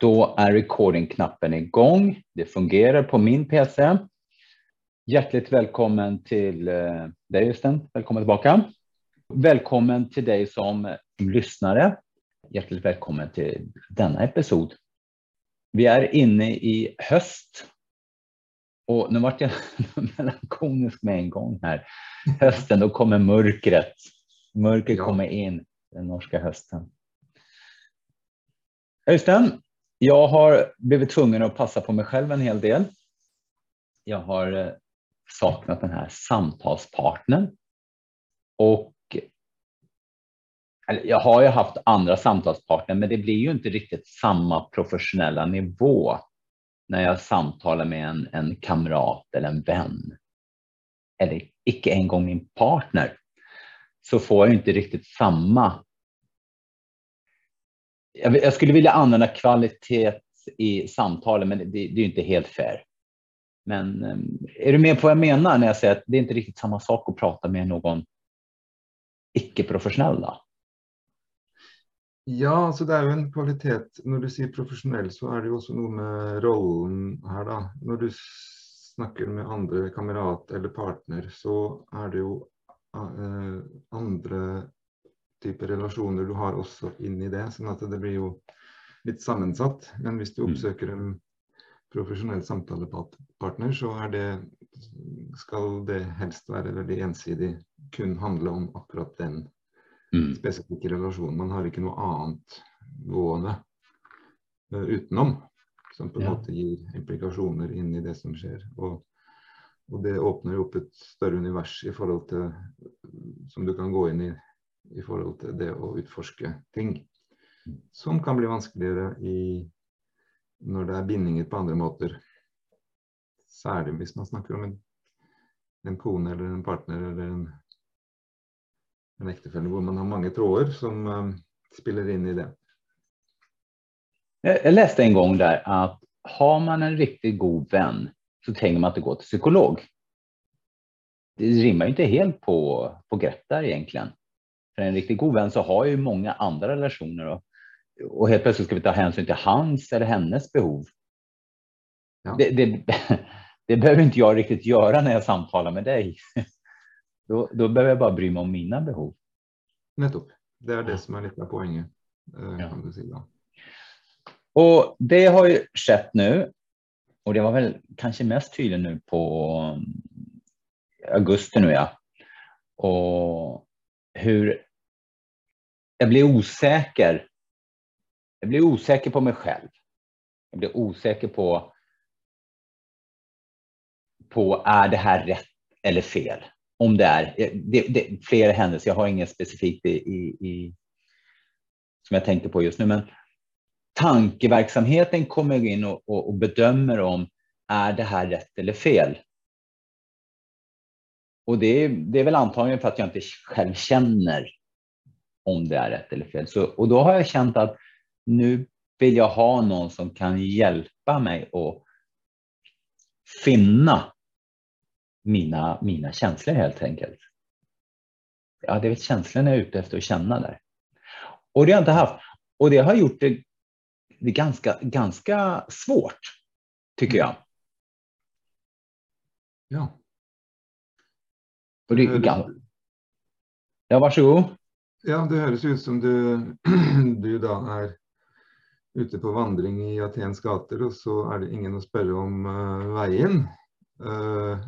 Då är recording-knappen igång. Det fungerar på min PC. Hjärtligt välkommen till eh, dig Östen. Välkommen tillbaka. Välkommen till dig som lyssnare. Hjärtligt välkommen till denna episod. Vi är inne i höst. Och nu vart jag melankonisk med en gång här. Hösten, då kommer mörkret. Mörkret ja. kommer in den norska hösten. Öystein, jag har blivit tvungen att passa på mig själv en hel del. Jag har eh, saknat den här samtalspartnern. Och jag har ju haft andra samtalspartner, men det blir ju inte riktigt samma professionella nivå när jag samtalar med en, en kamrat eller en vän. Eller icke en gång min partner. Så får jag inte riktigt samma jag, skulle vilja använda kvalitet i samtalen, men det, det är inte helt fair. Men ehm, är du med på vad jag menar när jag säger att det är inte riktigt samma sak att prata med någon icke-professionell? Ja, så det är ju en kvalitet. När du säger professionell så är det ju också något med rollen här. Då. När du snackar med andra kamrat eller partner så är det ju eh, andra typer relasjoner du har også inn i det. sånn at det blir jo litt sammensatt. Men hvis du mm. oppsøker en profesjonell samtalepartner, så det, skal det helst være veldig ensidig. Kun handle om akkurat den mm. spesifikke relasjonen. Man har ikke noe annet gående uh, utenom. Som på en ja. måte gir implikasjoner inn i det som skjer. Og, og det åpner jo opp et større univers i forhold til som du kan gå inn i i forhold til det å utforske ting. Som kan bli vanskeligere i, når det er bindinger på andre måter. Særlig hvis man snakker om en, en kone eller en partner eller en, en ektefelle hvor man har mange tråder som um, spiller inn i det. Jag läste en gång där att har man en riktigt god vän så tänker man att det går till psykolog. Det rimmar inte helt på, på grepp där egentligen för en riktigt god vän så har ju många andra relationer och, och helt plötsligt ska vi ta hänsyn till hans eller hennes behov. Ja. Det, det, det, behöver inte jag riktigt göra när jag samtalar med dig. Då, då behöver jag bara bry mig om mina behov. Nettopp. Det är det som är lite poängen. Eh, ja. Och det har ju skett nu. Och det var väl kanske mest tydligt nu på augusti nu ja. Och hur jag blir osäker. Jag blir osäker på mig själv. Jag blir osäker på, på är det här rätt eller fel? Om det är eh, det, det, flera händelser. Jag har inget specifikt i, i, i, som jag tänkte på just nu, men tankeverksamheten kommer in och, och, och bedömer om är det här rätt eller fel? Och det, det är väl antagligen för att jag inte själv känner om det är rätt eller fel. Så, och då har jag känt att nu vill jag ha någon som kan hjälpa mig att finna mina, mina känslor helt enkelt. Ja, det är väl känslorna jag är ute efter att känna där. Och det har jag inte haft. Och det har gjort det, det ganska, ganska svårt, tycker jag. Ja. Och det, ja, varsågod. Ja, det høres ut som du, du da er ute på vandring i Atens gater, og så er det ingen å spørre om uh, veien. Uh,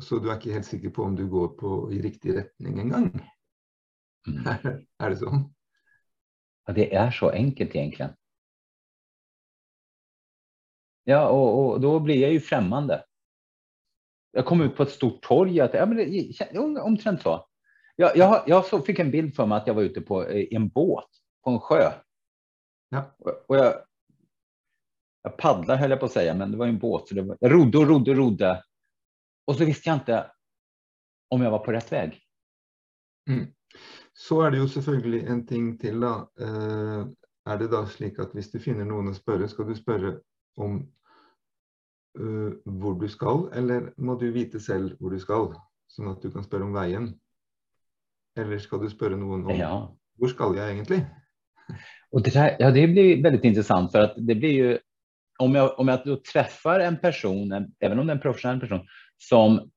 så du er ikke helt sikker på om du går på, i riktig retning engang. Mm. är det så? Ja, det är så enkelt egentligen. Ja, och, och då blir jag ju främmande. Jag kom ut på ett stort torg, att, ja, men det, omtrent så. Jag, jag, jag så fick en bild för mig att jag var ute på i en båt på en sjö. Ja. Och jag, jag paddlar höll jag på att säga, men det var en båt. Så det var, jag rodde och rodde och rodde. Och så visste jag inte om jag var på rätt väg. Mm. Så är det ju selvfølgelig en ting till. Da. Eh, er det da slik at hvis du finner noen å spørre, skal du spørre om uh, hvor du skal, eller må du vite selv hvor du skal, sånn at du kan spørre om veien? Eller ska du spørre noen om ja. hvor skal jeg egentlig? Och det, där, ja, det blir väldigt intressant för att det blir ju om jag, om jag då träffar en person, en, även om det är en professionell person, som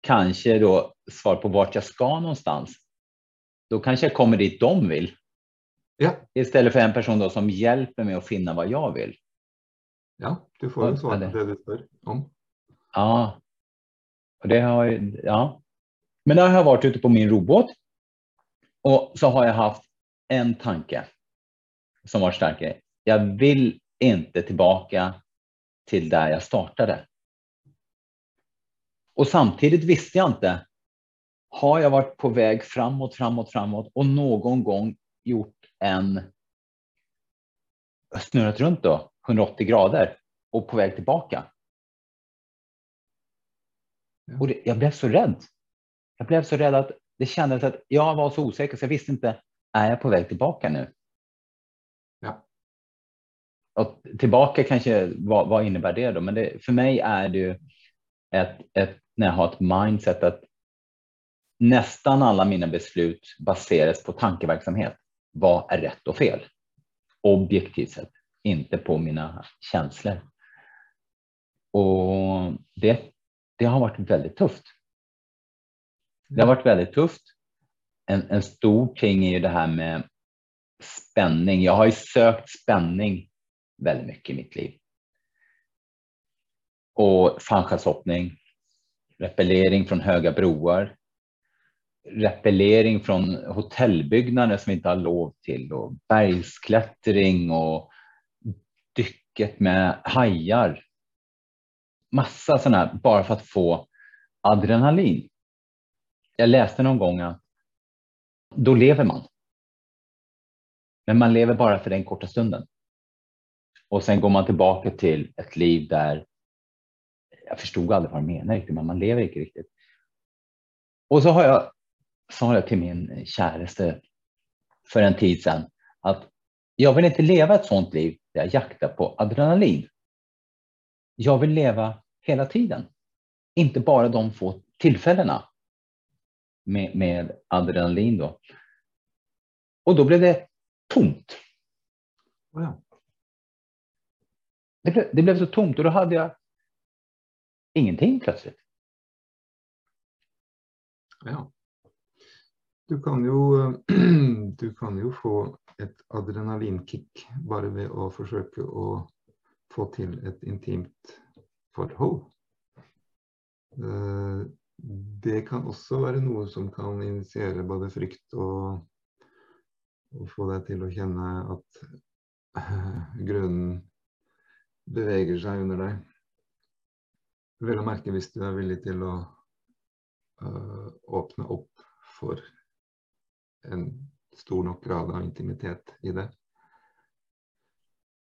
kanske då svarar på vart jag ska någonstans, då kanske jag kommer dit de vill. Ja. Istället för en person då som hjälper mig att finna vad jag vill. Ja, du får ju svar på det du spör om. Ja, och det har ju, ja. Men där har jag varit ute på min robåt och så har jag haft en tanke som var starkare. Jag vill inte tillbaka till där jag startade. Och samtidigt visste jag inte, har jag varit på väg framåt, framåt, framåt och någon gång gjort en snurrat runt då 180 grader och på väg tillbaka. Och det, jag blev så rädd. Jag blev så rädd att det kändes att jag var så osäker så jag visste inte, är jag på väg tillbaka nu? Ja. Och tillbaka kanske, vad, vad innebär det då? Men det, för mig är det ju ett, ett, när jag har ett mindset att nästan alla mina beslut baseras på tankeverksamhet. Vad är rätt och fel? Objektivt sett, inte på mina känslor. Och det, det har varit väldigt tufft. Det har varit väldigt tufft. En, en stor ting är ju det här med spänning. Jag har ju sökt spänning väldigt mycket i mitt liv. Och fallskärmshoppning, repellering från höga broar, repellering från hotellbyggnader som vi inte har lov till och bergsklättring och dycket med hajar. Massa sådana här bara för att få adrenalin. Jag läste någon gång att då lever man. Men man lever bara för den korta stunden. Och sen går man tillbaka till ett liv där jag förstod aldrig vad de menar riktigt, men man lever inte riktigt. Och så har jag, sa jag till min käraste för en tid sedan att jag vill inte leva ett sådant liv där jag jaktar på adrenalin. Jag vill leva hela tiden, inte bara de få tillfällena med, med adrenalin. Då. Och då blev det tomt. Ja. Det, blev, det blev så tomt och då hade jag ingenting plötsligt. Ja. Du kan ju, du kan ju få ett adrenalinkick bara med att försöka att få till ett intimt förhåll. Det kan också vara något som kan initiera både frykt och, og få dig til att känna att eh, grunden beveger sig under dig. Vel å merke hvis du er villig til å uh, åpne opp for en stor nok grad av intimitet i det.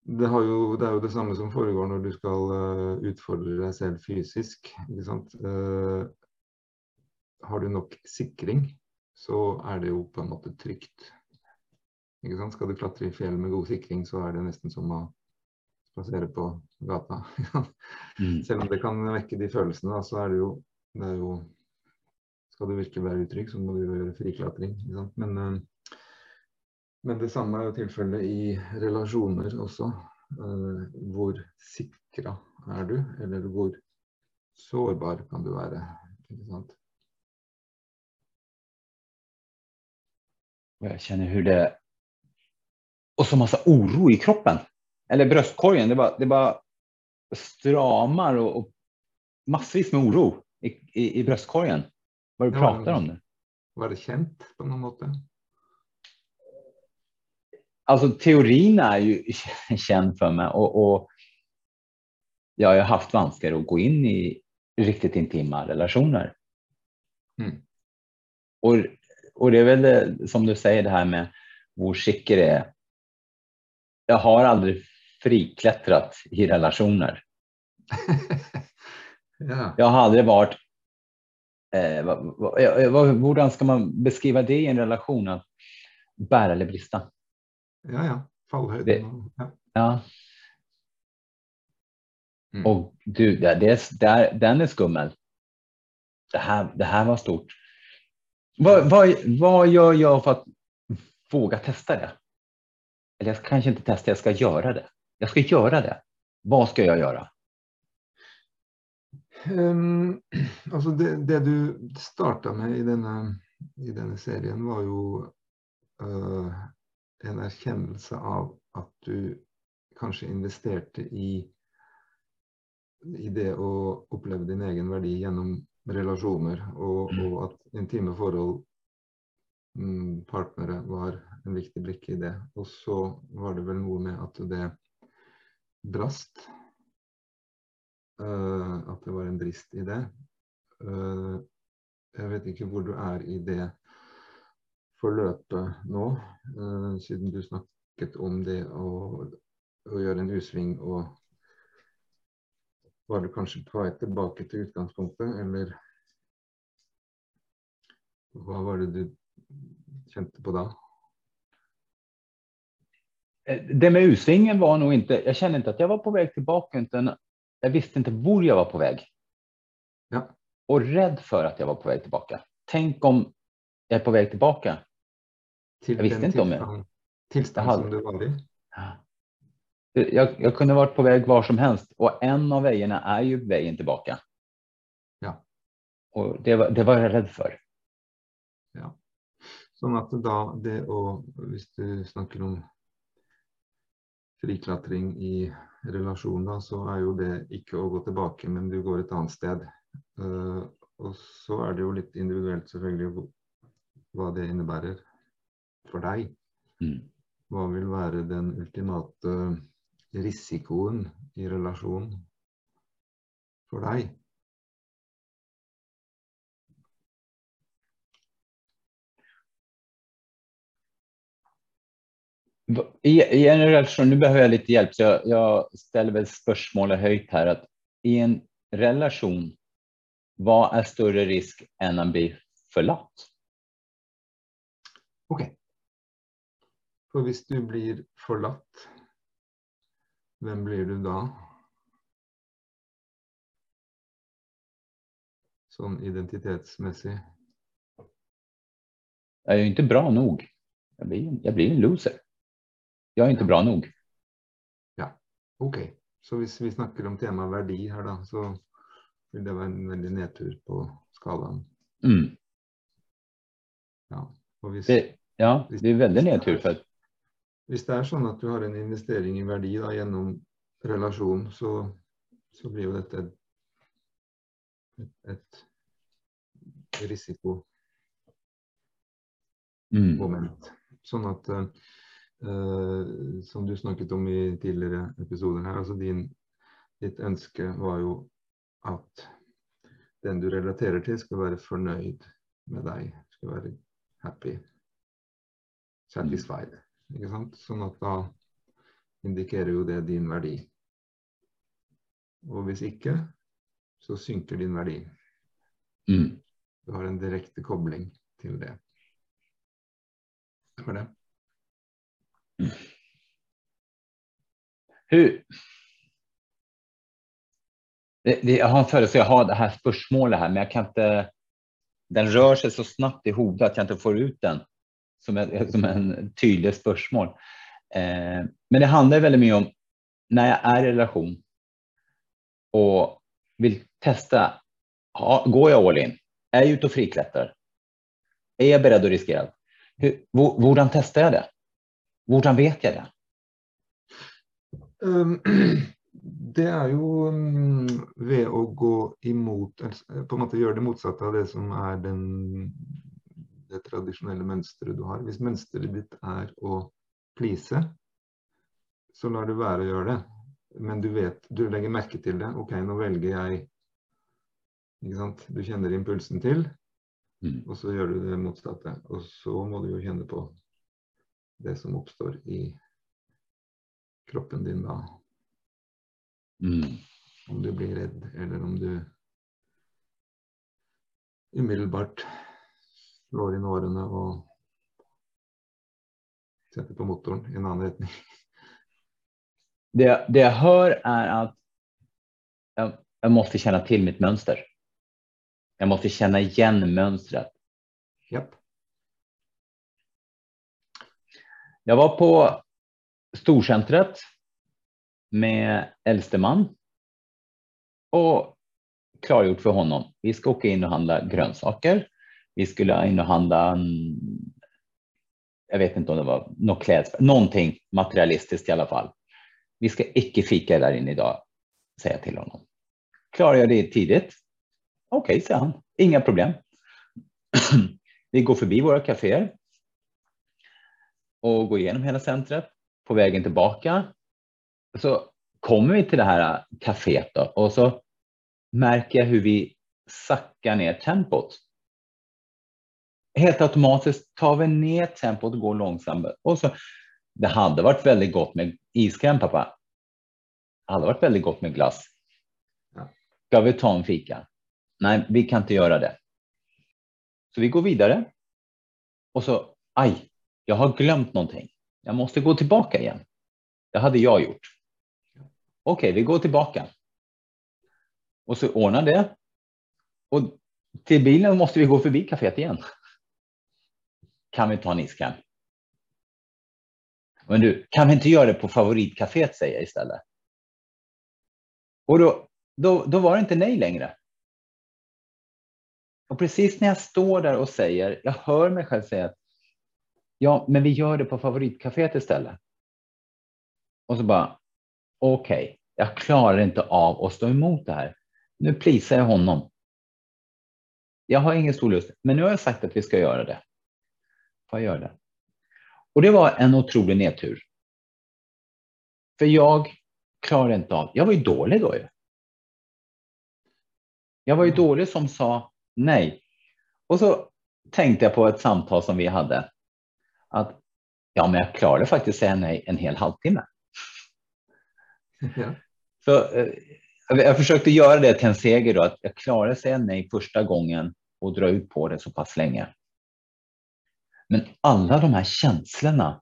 Det, jo, det, er jo det samme som foregår når du skal uh, utfordre deg selv fysisk. Uh, har du nok sikring, så er det jo på en måte trygt. Skal du klatre i fjell med god sikring, så er det nesten som å spasere på gata. mm. Selv om det kan vekke de følelsene, så er det jo, det er jo Skal du virkelig være utrygg, så må du gjøre friklatring. Men, eh, men, det samme er jo tilfellet i relasjoner også. Eh, hvor sikra er du, eller hvor sårbar kan du være? Ikke sant? Jag känner hur det... Och så massa oro i kroppen eller bröstkorgen, det bara, det bara stramar och, och massvis med oro i, i, i bröstkorgen. Vad du ja, pratar om det. Var det känt på något sätt? Alltså teorin är ju känd för mig och, och jag har haft vanskar att gå in i riktigt intima relationer. Mm. Och, och det är väl det, som du säger det här med vår skicker är. Jag har aldrig friklättrat i relationer. ja. Jag har aldrig varit eh, vad, vad, hur ska man beskriva det i en relation? Att bära eller brista? Ja, ja. Fallhöjden. Ja. ja. Mm. Och du, det, det, där, den är skummel. Det här, det här var stort. Vad, vad, vad gör jag för att våga testa det? eller jag kanske inte testa, jag ska göra det. Jag ska göra det. Vad ska jag göra? Um, alltså det, det, du startade med i denna, i denna serien var ju uh, en erkännelse av att du kanske investerade i, i det att uppleva din egen värde genom relationer och, och att intima förhållanden mm, partnere var en viktig brikke i det. Och så var det väl noe med att det brast. Uh, at det var en brist i det. Uh, jeg vet ikke hvor du er i det forløpet nå, uh, siden du snakket om det å, å gjøre en U-sving og var du kanskje på vei tilbake til utgangspunktet, eller hva var det du kände på då? Eh, det med U-svingen var nog inte, jag kände inte att jag var på väg tillbaka, utan jag visste inte var jag var på väg. Ja. Och rädd för att jag var på väg tillbaka. Tänk om jag är på väg tillbaka. Till jag visste inte om jag... Tillstånd som du var i? Jag, jag kunde varit på väg var som helst och en av vägarna är ju vägen tillbaka. Ja. Och det var, det var jag rädd för. Ja. Sånn at da det å Hvis du snakker om friklatring i relasjon, da, så er jo det ikke å gå tilbake, men du går et annet sted. Uh, og så er det jo litt individuelt selvfølgelig hva det innebærer for deg. Mm. Hva vil være den ultimate risikoen i relasjon for deg? I, I, en relation, nu behöver jag lite hjälp, så jag, jag ställer väl spörsmålet höjt här. Att I en relation, vad är större risk än att bli förlatt? Okej. Okay. För om du blir förlatt, vem blir du då? Som identitetsmässig? Jag är ju inte bra nog. Jag blir, jag blir en loser. Jag är inte bra nog. Ja, okej. Okay. Så hvis vi snakker om tema verdi her, da, så vil det være en veldig nedtur på skalaen. Mm. Ja, hvis, det, ja, det er veldig nedtur. For... Hvis det er sånn at du har en investering i verdi da, gjennom relasjon, så, så blir jo dette et, et, et risikomoment. Mm. Sånn at uh, som du snakket om i tidligere episoder her, altså din, ditt ønske var jo at den du relaterer til, skal være fornøyd med deg. Skal være happy. Satisfied. Ikke sant? Sånn at da indikerer jo det din verdi. Og hvis ikke, så synker din verdi. Mm. Du har en direkte kobling til det. Stemmer det? Hur? Det, det, jag har en födelse, jag har det här spörsmålet här, men jag kan inte. Den rör sig så snabbt i huvudet att jag inte får ut den som, ett, som en tydlig spörsmål. Eh, men det handlar väldigt mycket om när jag är i relation och vill testa. Ja, går jag all in? Är jag ute och friklättrar? Är jag beredd att riskera? Hur, hvordan testar jag det? Hvordan vet jeg det? Um, det er jo um, ved å gå imot På en måte gjøre det motsatte av det som er den, det tradisjonelle mønsteret du har. Hvis mønsteret ditt er å please, så lar du være å gjøre det. Men du vet, du legger merke til det. OK, jeg ikke sant? Du kjenner impulsen til, mm. og så gjør du det motsatte. Og så må du jo kjenne på det som uppstår i kroppen din då. Mm. Om du blir rädd eller om du omedelbart slår in årene och sätter på motorn i en annan riktning. Det, det jag hör är att jag, jag måste känna till mitt mönster. Jag måste känna igen mönstret. Japp. Jag var på storcentret med äldste man. Och klargjort för honom. Vi ska åka in och handla grönsaker. Vi skulle in och handla, jag vet inte om det var något klädspel, någonting materialistiskt i alla fall. Vi ska icke fika där inne idag, säger jag till honom. Klarar jag det tidigt? Okej, okay, säger han. Inga problem. Vi går förbi våra kaféer och går igenom hela centret. På vägen tillbaka så kommer vi till det här kaféet då, och så märker jag hur vi sackar ner tempot. Helt automatiskt tar vi ner tempot och går långsamt. Och så, det hade varit väldigt gott med iskräm pappa. Det hade varit väldigt gott med glass. Ska vi ta en fika? Nej, vi kan inte göra det. Så vi går vidare. Och så, aj, jag har glömt någonting. Jag måste gå tillbaka igen. Det hade jag gjort. Okej, okay, vi går tillbaka. Och så ordnar det. Och till bilen måste vi gå förbi kaféet igen. Kan vi ta en iskräm? Men du, kan vi inte göra det på favoritkaféet, säger jag istället. Och då, då, då var det inte nej längre. Och precis när jag står där och säger, jag hör mig själv säga att ja, men vi gör det på favoritkaféet istället. Och så bara, okej, okay, jag klarar inte av att stå emot det här. Nu plisar jag honom. Jag har ingen stor lust, men nu har jag sagt att vi ska göra det. Får jag göra det? Och det var en otrolig nedtur. För jag klarade inte av, jag var ju dålig då ju. Jag var ju mm. dålig som sa nej. Och så tänkte jag på ett samtal som vi hade. Att ja, men jag klarade faktiskt säga nej en hel halvtimme. Ja. Så eh, jag försökte göra det till en seger då, att jag klarade säga nej första gången och dra ut på det så pass länge. Men alla de här känslorna.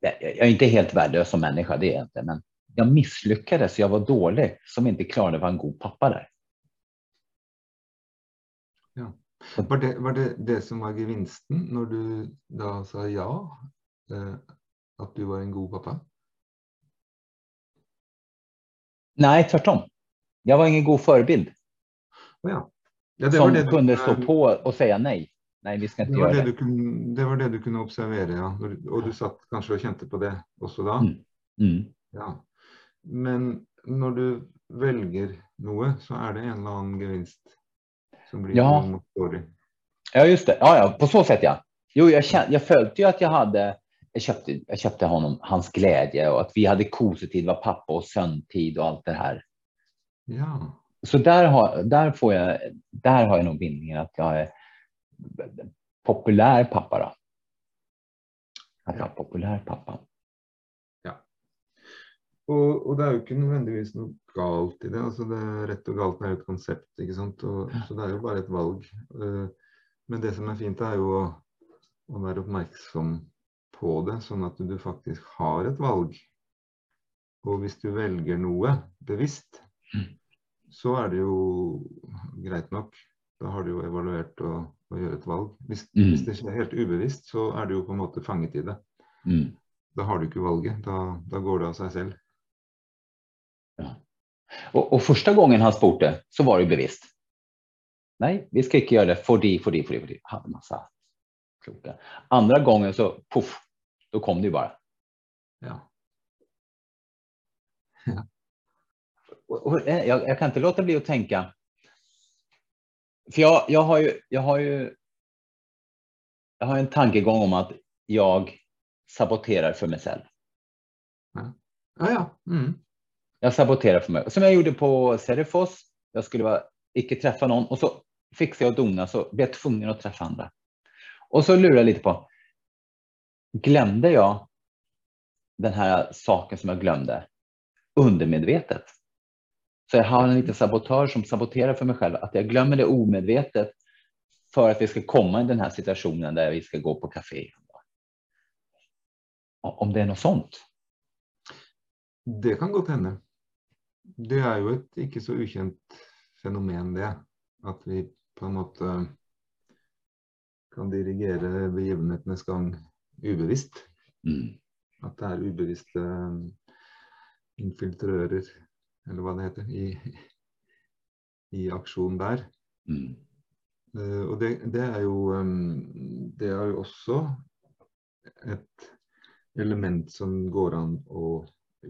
Jag är inte helt värdelös som människa, det är jag inte, men jag misslyckades. Jag var dålig som inte klarade att vara en god pappa där. Var, det, var det det som var gevinsten när du då sa ja? Eh, att du var en god pappa? Nej, tvärtom. Jag var ingen god förebild. Ja. Ja, som det kunde du, stå på och säga nej. Nej, vi ska inte det göra det. det. Kunde, det var det du kunde observera, ja. Och du satt kanske och kände på det också då? Mm. Mm. Ja. Men när du väljer något så är det en eller annan gevinst som blir ja. Ja, just det. Ja, ja, på så sätt ja. Jo, jag, kände, jag följde ju att jag hade jag köpte, jag köpte honom hans glädje och att vi hade kosetid, var pappa och söntid och allt det här. Ja. Så där har, där får jag, där har jag nog bindningen att jag är populär pappa. Då. Att jag är populär pappa. Och, och det är ju inte nödvändigtvis något galt i det. Alltså det rätt och galt är ett koncept, inte sant? Och, så det är ju bara ett val. Eh, men det som är fint är ju att, att vara uppmärksam på det, så att du faktiskt har ett val. Och om du väljer något bevisst, mm. så är det ju grejt nog. Då har du ju evaluerat och, och gjort ett val. Om mm. det är helt obevisst, så är du ju på något sätt fanget i det. Mm. Då har du inte valget, då, då går det av sig själv. Och, och, första gången han spurte så var det bevisst. Nej, vi ska inte göra det för de, för de, för de, för de. Hade massa kloka. Andra gången så puff, då kom det ju bara. Ja. ja. Jag, jag, kan inte låta bli att tänka. För jag, jag har ju, jag har ju. Jag har en tankegång om att jag saboterar för mig själv. Ja, ja. ja. Mm. Jag saboterar för mig. Som jag gjorde på Serifos. Jag skulle bara, icke träffa någon och så fixade jag och dona så blev jag tvungen att träffa andra. Och så lurade jag lite på glömde jag den här saken som jag glömde undermedvetet. Så jag har en liten sabotör som saboterar för mig själv, att jag glömmer det omedvetet för att vi ska komma i den här situationen där vi ska gå på café. Om det är något sånt? Det kan gott hända. Det är ju ett icke så okänt fenomen det, att vi på något sätt kan dirigera begivenheternas gång ubevisst. Mm. At det er ubevisste infiltrører, eller hva det heter, i, i aksjon der. Mm. Uh, og det, det, er jo um, Det er jo også et element som går an å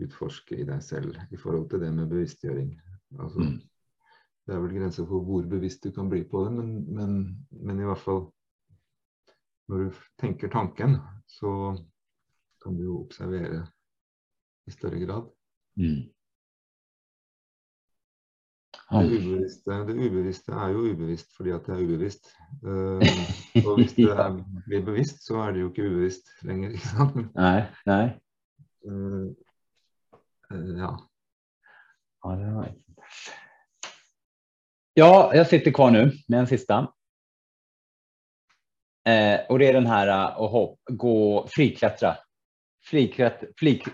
utforske i deg selv i forhold til det med bevisstgjøring. Altså, Mm. Det er vel grenser for hvor bevisst du kan bli på det, men, men, men i hvert fall når du tenker tanken, så kan du jo observere i større grad. Mm. Det ubevisste, det ubevisste er jo ubevisst fordi at det er ubevisst. Eh, og hvis det er, blir bevisst, så er det jo ikke ubevisst lenger. ikke sant? Nej, nej. Eh, eh, ja. Ja, det var... ja, jag sitter kvar nu med en sista. Eh, och det är den här eh, att hopp, gå, friklättra. Friklätt, flik...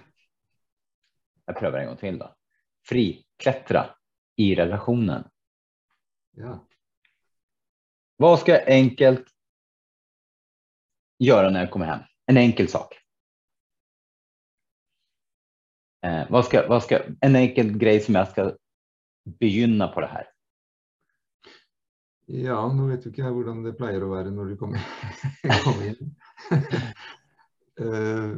Jag prövar en gång till då. Friklättra i relationen. ja. Vad ska jag enkelt göra när jag kommer hem? En enkel sak. Eh, vad ska, vad ska, en enkel grej som jag ska begynna på det här. Ja, nå vet ikke jeg hvordan det pleier å være når du kommer, kommer inn. Eh,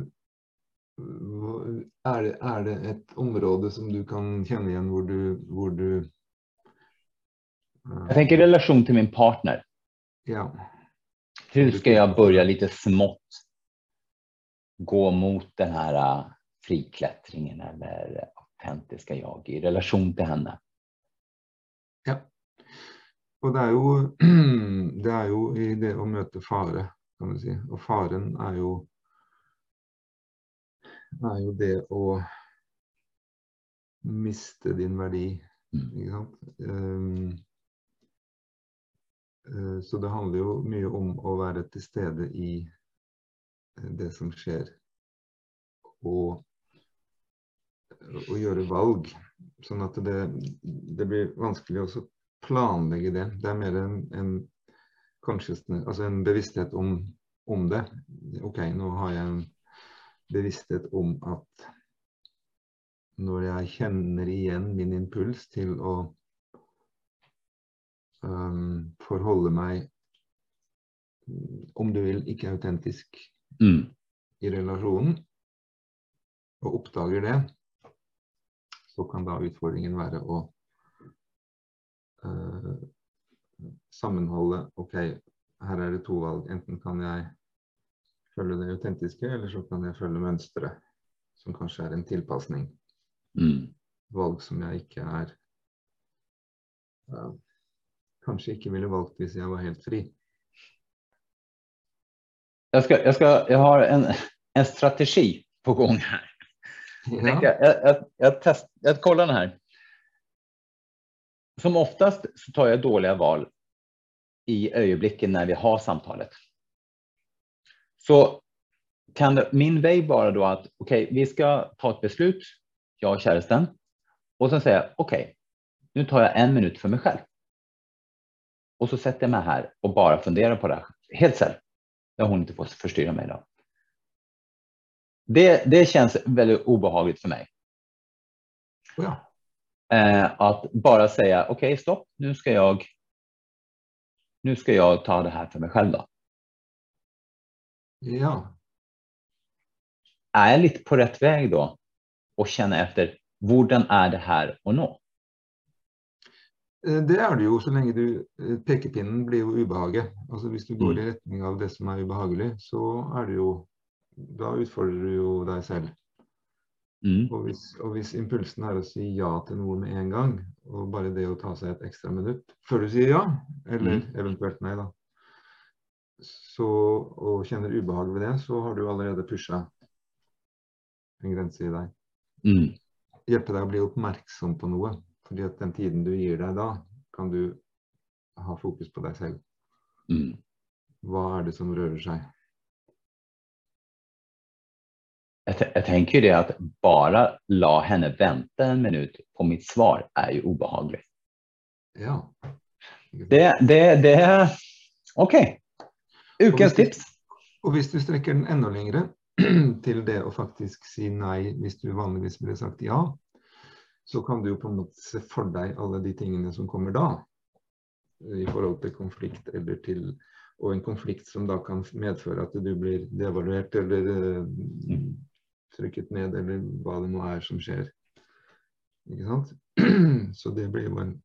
hva- er, det, er det et område som du kan kjenne igjen hvor du, hvor du eh, Jag tänker relation till min partner. Ja. Hur ska jag börja lite smått gå mot den här äh, friklättringen eller autentiska jag i relation till henne? ja. Og det er, jo, det er jo i det å møte fare, kan du si. Og faren er jo er jo det å miste din verdi, Mm. ikke sant. Eh, så det handler jo mye om å være til stede i eh, det som skjer. Og, og gjøre valg. Sånn at det, det blir vanskelig å planlegge det. Det er mer en, en altså en bevissthet om, om det. OK, nå har jeg en bevissthet om at når jeg kjenner igjen min impuls til å øhm, forholde meg, om du vil, ikke autentisk Mm. i relasjonen, og oppdager det, så kan da utfordringen være å øh, sammenholde OK, her er det to valg. Enten kan jeg følge det autentiske, eller så kan jeg følge mønsteret, som kanskje er en tilpasning. Mm. Valg som jeg ikke er ja, Kanskje ikke ville valgt hvis jeg var helt fri. Jag, ska, jag, ska, jag har en, en strategi på gång här. Jag, Ja, jag, jag, jag, test, jag kollar den här. Som oftast så tar jag dåliga val i ögonblicken när vi har samtalet. Så kan det, min väg vara då att okej, vi ska ta ett beslut, jag och käresten, och sen säga okej, nu tar jag en minut för mig själv. Och så sätter jag mig här och bara funderar på det här helt själv. Där hon inte får förstyrra mig. Då. Det, det känns väldigt obehagligt för mig. ja. Eh, att bara säga okej, stopp, nu ska jag. Nu ska jag ta det här för mig själv då. ja. Är jag lite på rätt väg då och känna efter hvordan är det här och nå? Eh, Det er det jo så lenge du eh, Pekepinnen blir ubehaget. Altså Hvis du går Mm. i retning av det som er ubehagelig, så er det jo Da utfordrer du jo deg selv. Mm. Og hvis, og hvis impulsen er å si ja til noe med en gang, og bare det å ta seg et ekstra minutt før du sier ja, eller eventuelt nei, da, så, og kjenner ubehag ved det, så har du allerede pusha en grense i deg. Mm. Hjelpe deg å bli oppmerksom på noe. fordi at den tiden du gir deg da, kan du ha fokus på deg selv. Mm. Hva er det som rører seg? Jag, jag tänker ju det att bara la henne vänta en minut på mitt svar är ju obehagligt. Ja. Det, det, det, okej. Ukens Och vi- tips. Og hvis du strekker den enda lengre, till det och faktiskt säga nej, hvis du vanligtvis ville sagt ja, så kan du på något sätt se för dig alla de tingene som kommer då i förhållande till konflikt eller till och en konflikt som då kan medföra att du blir devaluerad eller uh, trycket ned eller vad det nu är som sker. Ikke sant? Så det blir ju en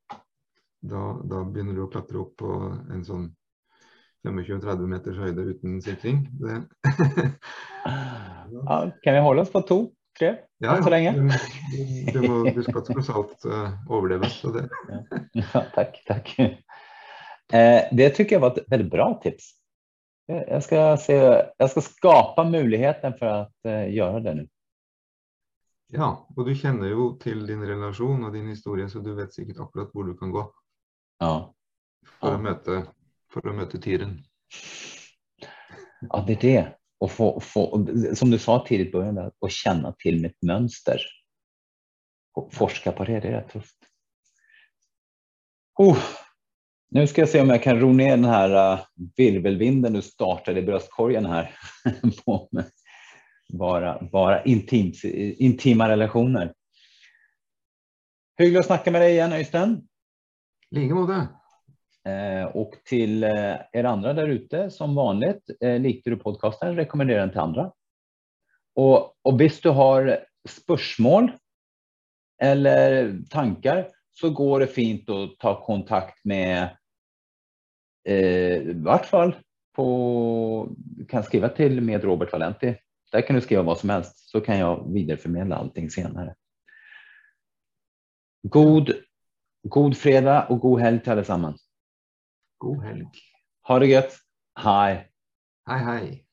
då, då börjar du att klättra upp på en sån 25-30 meters höjd utan sikring. Det... ja, kan vi hålla oss på två, tre? Ja, ja. så länge? Du, du, må, du ska trots allt uh, överleva. Så det. ja, tack, tack. Eh, det tycker jag var ett väldigt bra tips. Jag ska, se, jag ska skapa möjligheten för att eh, göra det nu. Ja, och du känner ju till din relation och din historia så du vet säkert akkurat var du kan gå. Ja. För, ja. Att, möta, för att möta tyren. Ja, det är det. Och få, få, som du sa tidigt i början, att känna till mitt mönster. Och forska på det, det är rätt tufft. Oh, nu ska jag se om jag kan ro ner den här uh, virvelvinden du startade i bröstkorgen här. på bara, bara intimt, intima relationer. Hyggligt att snacka med dig igen Öystein. Lika. Eh, och till eh, er andra där ute som vanligt, eh, likte du podcasten, rekommendera den till andra. Och, och visst du har spörsmål eller tankar så går det fint att ta kontakt med eh, i vart fall på, kan skriva till med Robert Valenti. Där kan du skriva vad som helst så kan jag vidareförmedla allting senare. God, god fredag och god helg till allesammans. God helg. Ha det gött. Hej. Hej hej.